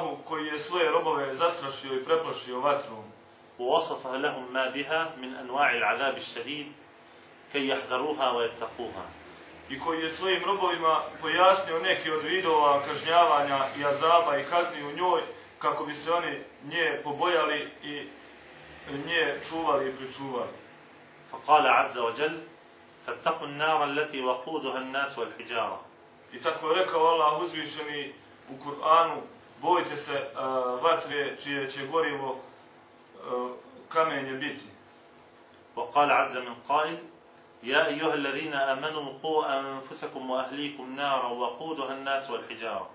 Allahu koji je svoje robove zastrašio i preplašio vatrom. ووصف لهم ما بها من أنواع العذاب الشديد كي يحذروها ويتقوها I koji je svojim robovima pojasnio neki od vidova kažnjavanja i azaba i kazni u njoj kako bi se oni nje pobojali i nje čuvali i pričuvali. فقال عز وجل فاتقوا النار التي وقودها الناس والحجارة I tako je rekao Allah uzvišeni u Kur'anu, bojte se uh, vatre čije će gorivo uh, kamenje biti. وقال عز من قائل يا أيها الذين آمنوا قوا أنفسكم وأهليكم نارا وقودها الناس والحجارة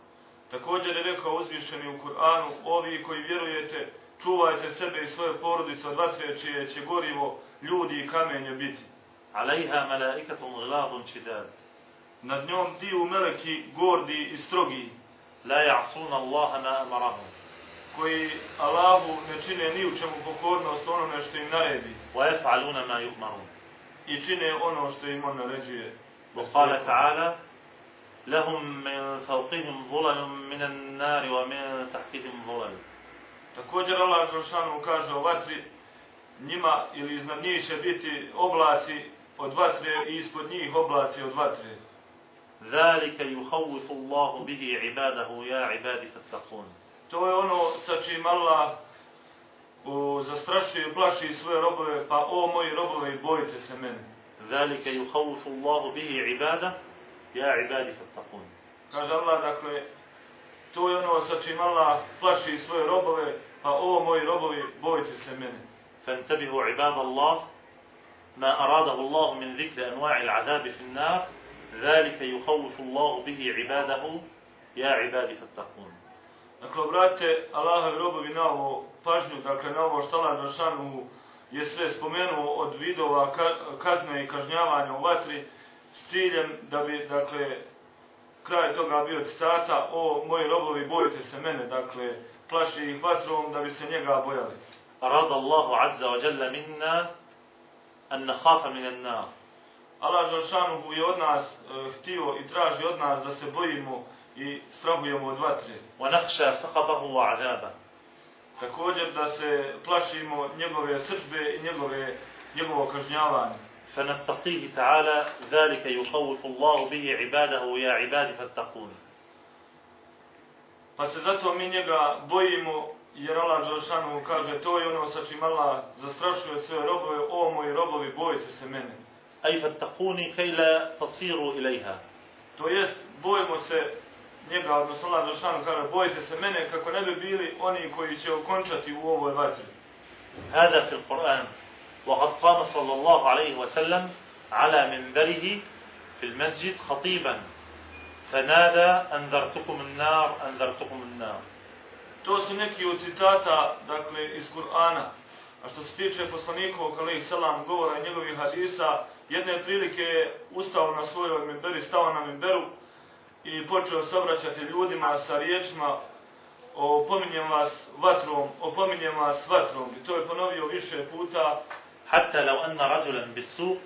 Također je rekao uzvišeni u Kur'anu, ovi koji vjerujete, čuvajte sebe i svoje porodice od vatre čije će gorivo ljudi i kamenje biti. عليها ملائكة غلاظ شداد Nad njom diju meleki gordi i strogi, la ya'sun Allah ma amarahu. Koji Allahu ne čine ni u čemu pokornost onome što im naredi. Wa yaf'aluna ma yu'marun. I čine ono što im on naređuje. Wa qala ta'ala lahum min fawqihim dhulalun min an-nar wa min tahtihim dhulal također Allah džalšanu kaže o vatri njima ili iznad njih će biti oblaci od vatre i ispod njih oblaci od vatre. ذلك يخوف الله به عباده يا عبادي فاتقون To je ono sa čim Allah o, zastrašuje i plaši svoje robove, pa o moji robovi, bojite se mene. ذلك يخوف الله به عباده يا عبادي فاتقون Kaže Allah, dakle, to je ono sa čim Allah plaši svoje robove, pa o moji robovi, bojite se mene. فانتبهوا عباد الله ما أراده الله من ذكر أنواع العذاب في النار ذلك يخوف الله به عباده يا عبادي فاتقون Dakle, obratite Allahovi robovi na ovo pažnju, dakle, na ovo što Allah Đelšanu je sve spomenuo od vidova ka- kazne i kažnjavanja u vatri s ciljem da bi, dakle, kraj toga bio citata o moji robovi bojite se mene, dakle, plaši ih vatrom da bi se njega bojali. أراد الله عز وجل منا أن نخاف من النار Allah Đelšanu je od nas e, htio i traži od nas da se bojimo i strahujemo od vatre. ونخشى سخطه وعذابه Također da se plašimo njegove srđbe i njegove, njegovo kažnjavanje. فنتقيه تعالى ذلك يخوف الله به عباده يا عبادي فاتقون Pa se zato mi njega bojimo, jer Allah Đelšanu kaže, to je ono sa čim Allah zastrašuje svoje robove, o moji robovi, bojite se mene. أي فاتقوني كي لا تصيروا إليها To jest, bojimo se njega, odnosno Allah Đelšanu kaže, bojite se mene, kako ne bi bili oni koji će okončati u ovoj vatri. هذا في القرآن وقد قام صلى الله عليه وسلم على منبره في المسجد خطيبا فنادى أنذرتكم النار أنذرتكم النار To su neki od citata, dakle, iz Kur'ana. A što se tiče poslanikovog, alaih salam, govora njegovih hadisa, Jedne prilike je ustao na svojoj minberi, stao na minberu i počeo se obraćati ljudima sa riječima opominjem vas vatrom, opominjem vas vatrom. I to je ponovio više puta. Hatta lau anna rajulan bisu,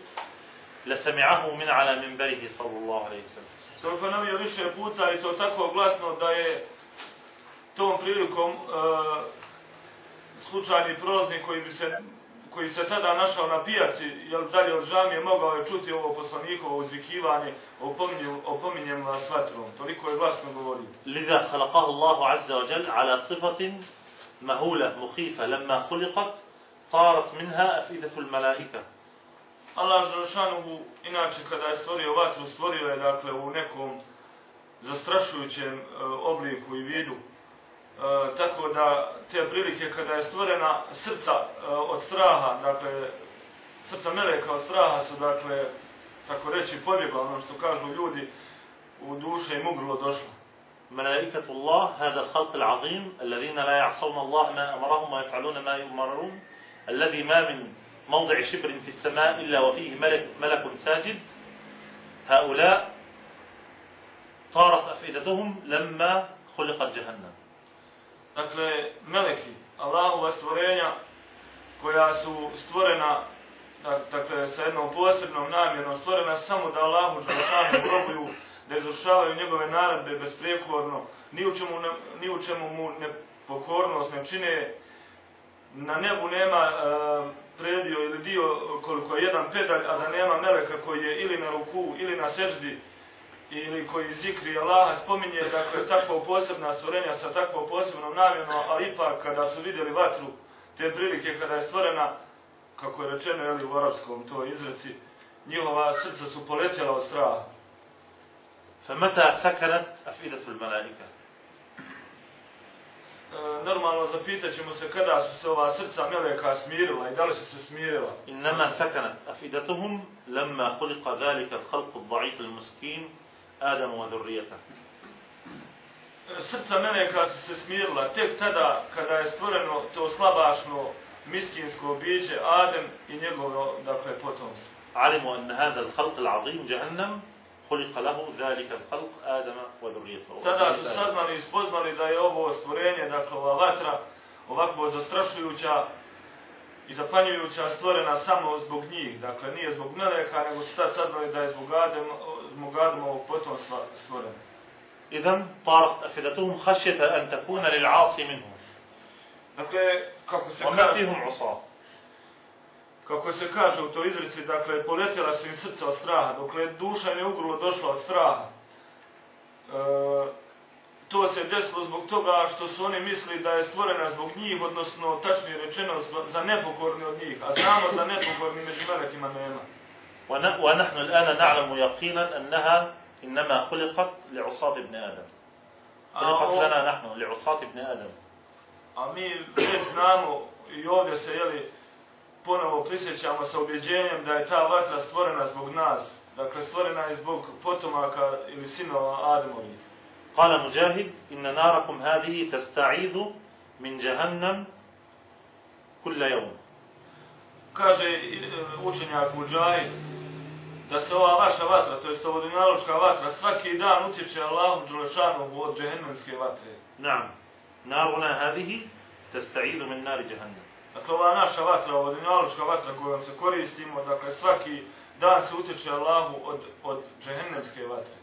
la sami'ahu min ala minberihi sallallahu alaihi sallam. To je ponovio više puta i to tako glasno da je tom prilikom uh, slučajni prolaznik koji bi se koji se tada našao na pijaci, jel dalje od žami je mogao je čuti ovo poslanikovo uzvikivanje, opominjem, opominjem vas vatrom. Toliko je glasno govorio. Lida halakahu Allahu azza wa jel ala cifatin mahula muhifa lemma hulikat, tarat minha afidatul malaika. Allah Žalšanuhu, inače kada je stvorio vatru, stvorio je dakle u nekom zastrašujućem e, obliku i vidu. E, tako da te prilike kada je stvorena srca e, od straha, dakle srca meleka od straha su dakle tako reći pobjegla ono što kažu ljudi u duše i mugrlo došlo. ملائكة الله هذا الخلق العظيم الذين لا يعصون الله ما أمرهم ويفعلون ما يؤمرون الذي ما من موضع شبر في السماء إلا وفيه ملك, ملك ساجد هؤلاء طارت أفئدتهم لما خلقت جهنم Dakle, meleki, Allahova stvorenja koja su stvorena dakle, sa jednom posebnom namjerom, stvorena samo da Allahu Đelešanu robuju, da izvršavaju njegove naredbe besprekorno, ni u čemu, ne, ni u čemu mu nepokornost ne čine, na nebu nema e, predio ili dio koliko je jedan pedalj, a da nema meleka koji je ili na ruku ili na seždi, ili koji zikri Allaha spominje, dakle, takvo posebna stvorenja sa takvom posebnom namjenom, a ipak kada su vidjeli vatru, te prilike kada je stvorena, kako je rečeno jeli, u arabskom to izreci, njihova srca su poletjela od straha. فمتى سكنت أفئدة الملائكة E, normalno zapitat ćemo se kada su se ova srca meleka smirila i da li su se smirila. إنما سكنت أفئدتهم لما خلق ذلك الخلق الضعيف المسكين آدم وذريته E, Srca meleka su se smirila tek tada kada je stvoreno to slabašno miskinsko biće Adem i njegovo, dakle, potomstvo. علموا أن هذا الخلق العظيم جهنم خلق له ذلك الخلق آدم وذريته Tada su saznali i spoznali da je ovo stvorenje, dakle ova vatra, ovako zastrašujuća i zapanjujuća stvorena samo zbog njih. Dakle, nije zbog meleka, nego su tad saznali da je zbog, Adem, smogradom ovog potomstva stvoren. Idan tarf afidatum khashyata an takuna lil asi minhum. Dakle, kako se kaže. Kako se kaže u toj izreci, dakle, poletjela su im srca od straha, dokle duša im je ugrlo došla od straha. E, to se desilo zbog toga što su oni misli da je stvorena zbog njih, odnosno, tačnije rečeno, za nepokorni od njih. A znamo da nepokorni među velikima nema. ون- ونحن الآن نعلم يقينا أنها إنما خلقت لعصاة ابن آدم خلقت لنا نحن لعصاة ابن آدم a mi već znamo i ovdje se, jeli, ponovo prisjećamo sa ubjeđenjem da je ta vatra stvorena zbog nas. Dakle, stvorena je zbog potomaka ili sinova Ademovih. قال مجاهد إن ناركم هذه تستعيذ من جهنم كل يوم kaže e, učenjak Mujahid da se ova vaša vatra, to jest ovo dunjaluška vatra, svaki dan utječe Allahu Đelešanu od džehennemske vatre. Naam. Naruna hadihi testa'idu min nari džehennem. Dakle, ova naša vatra, ova dunjaluška vatra kojom se koristimo, dakle, svaki dan se utječe Allahu od, od džehennemske vatre.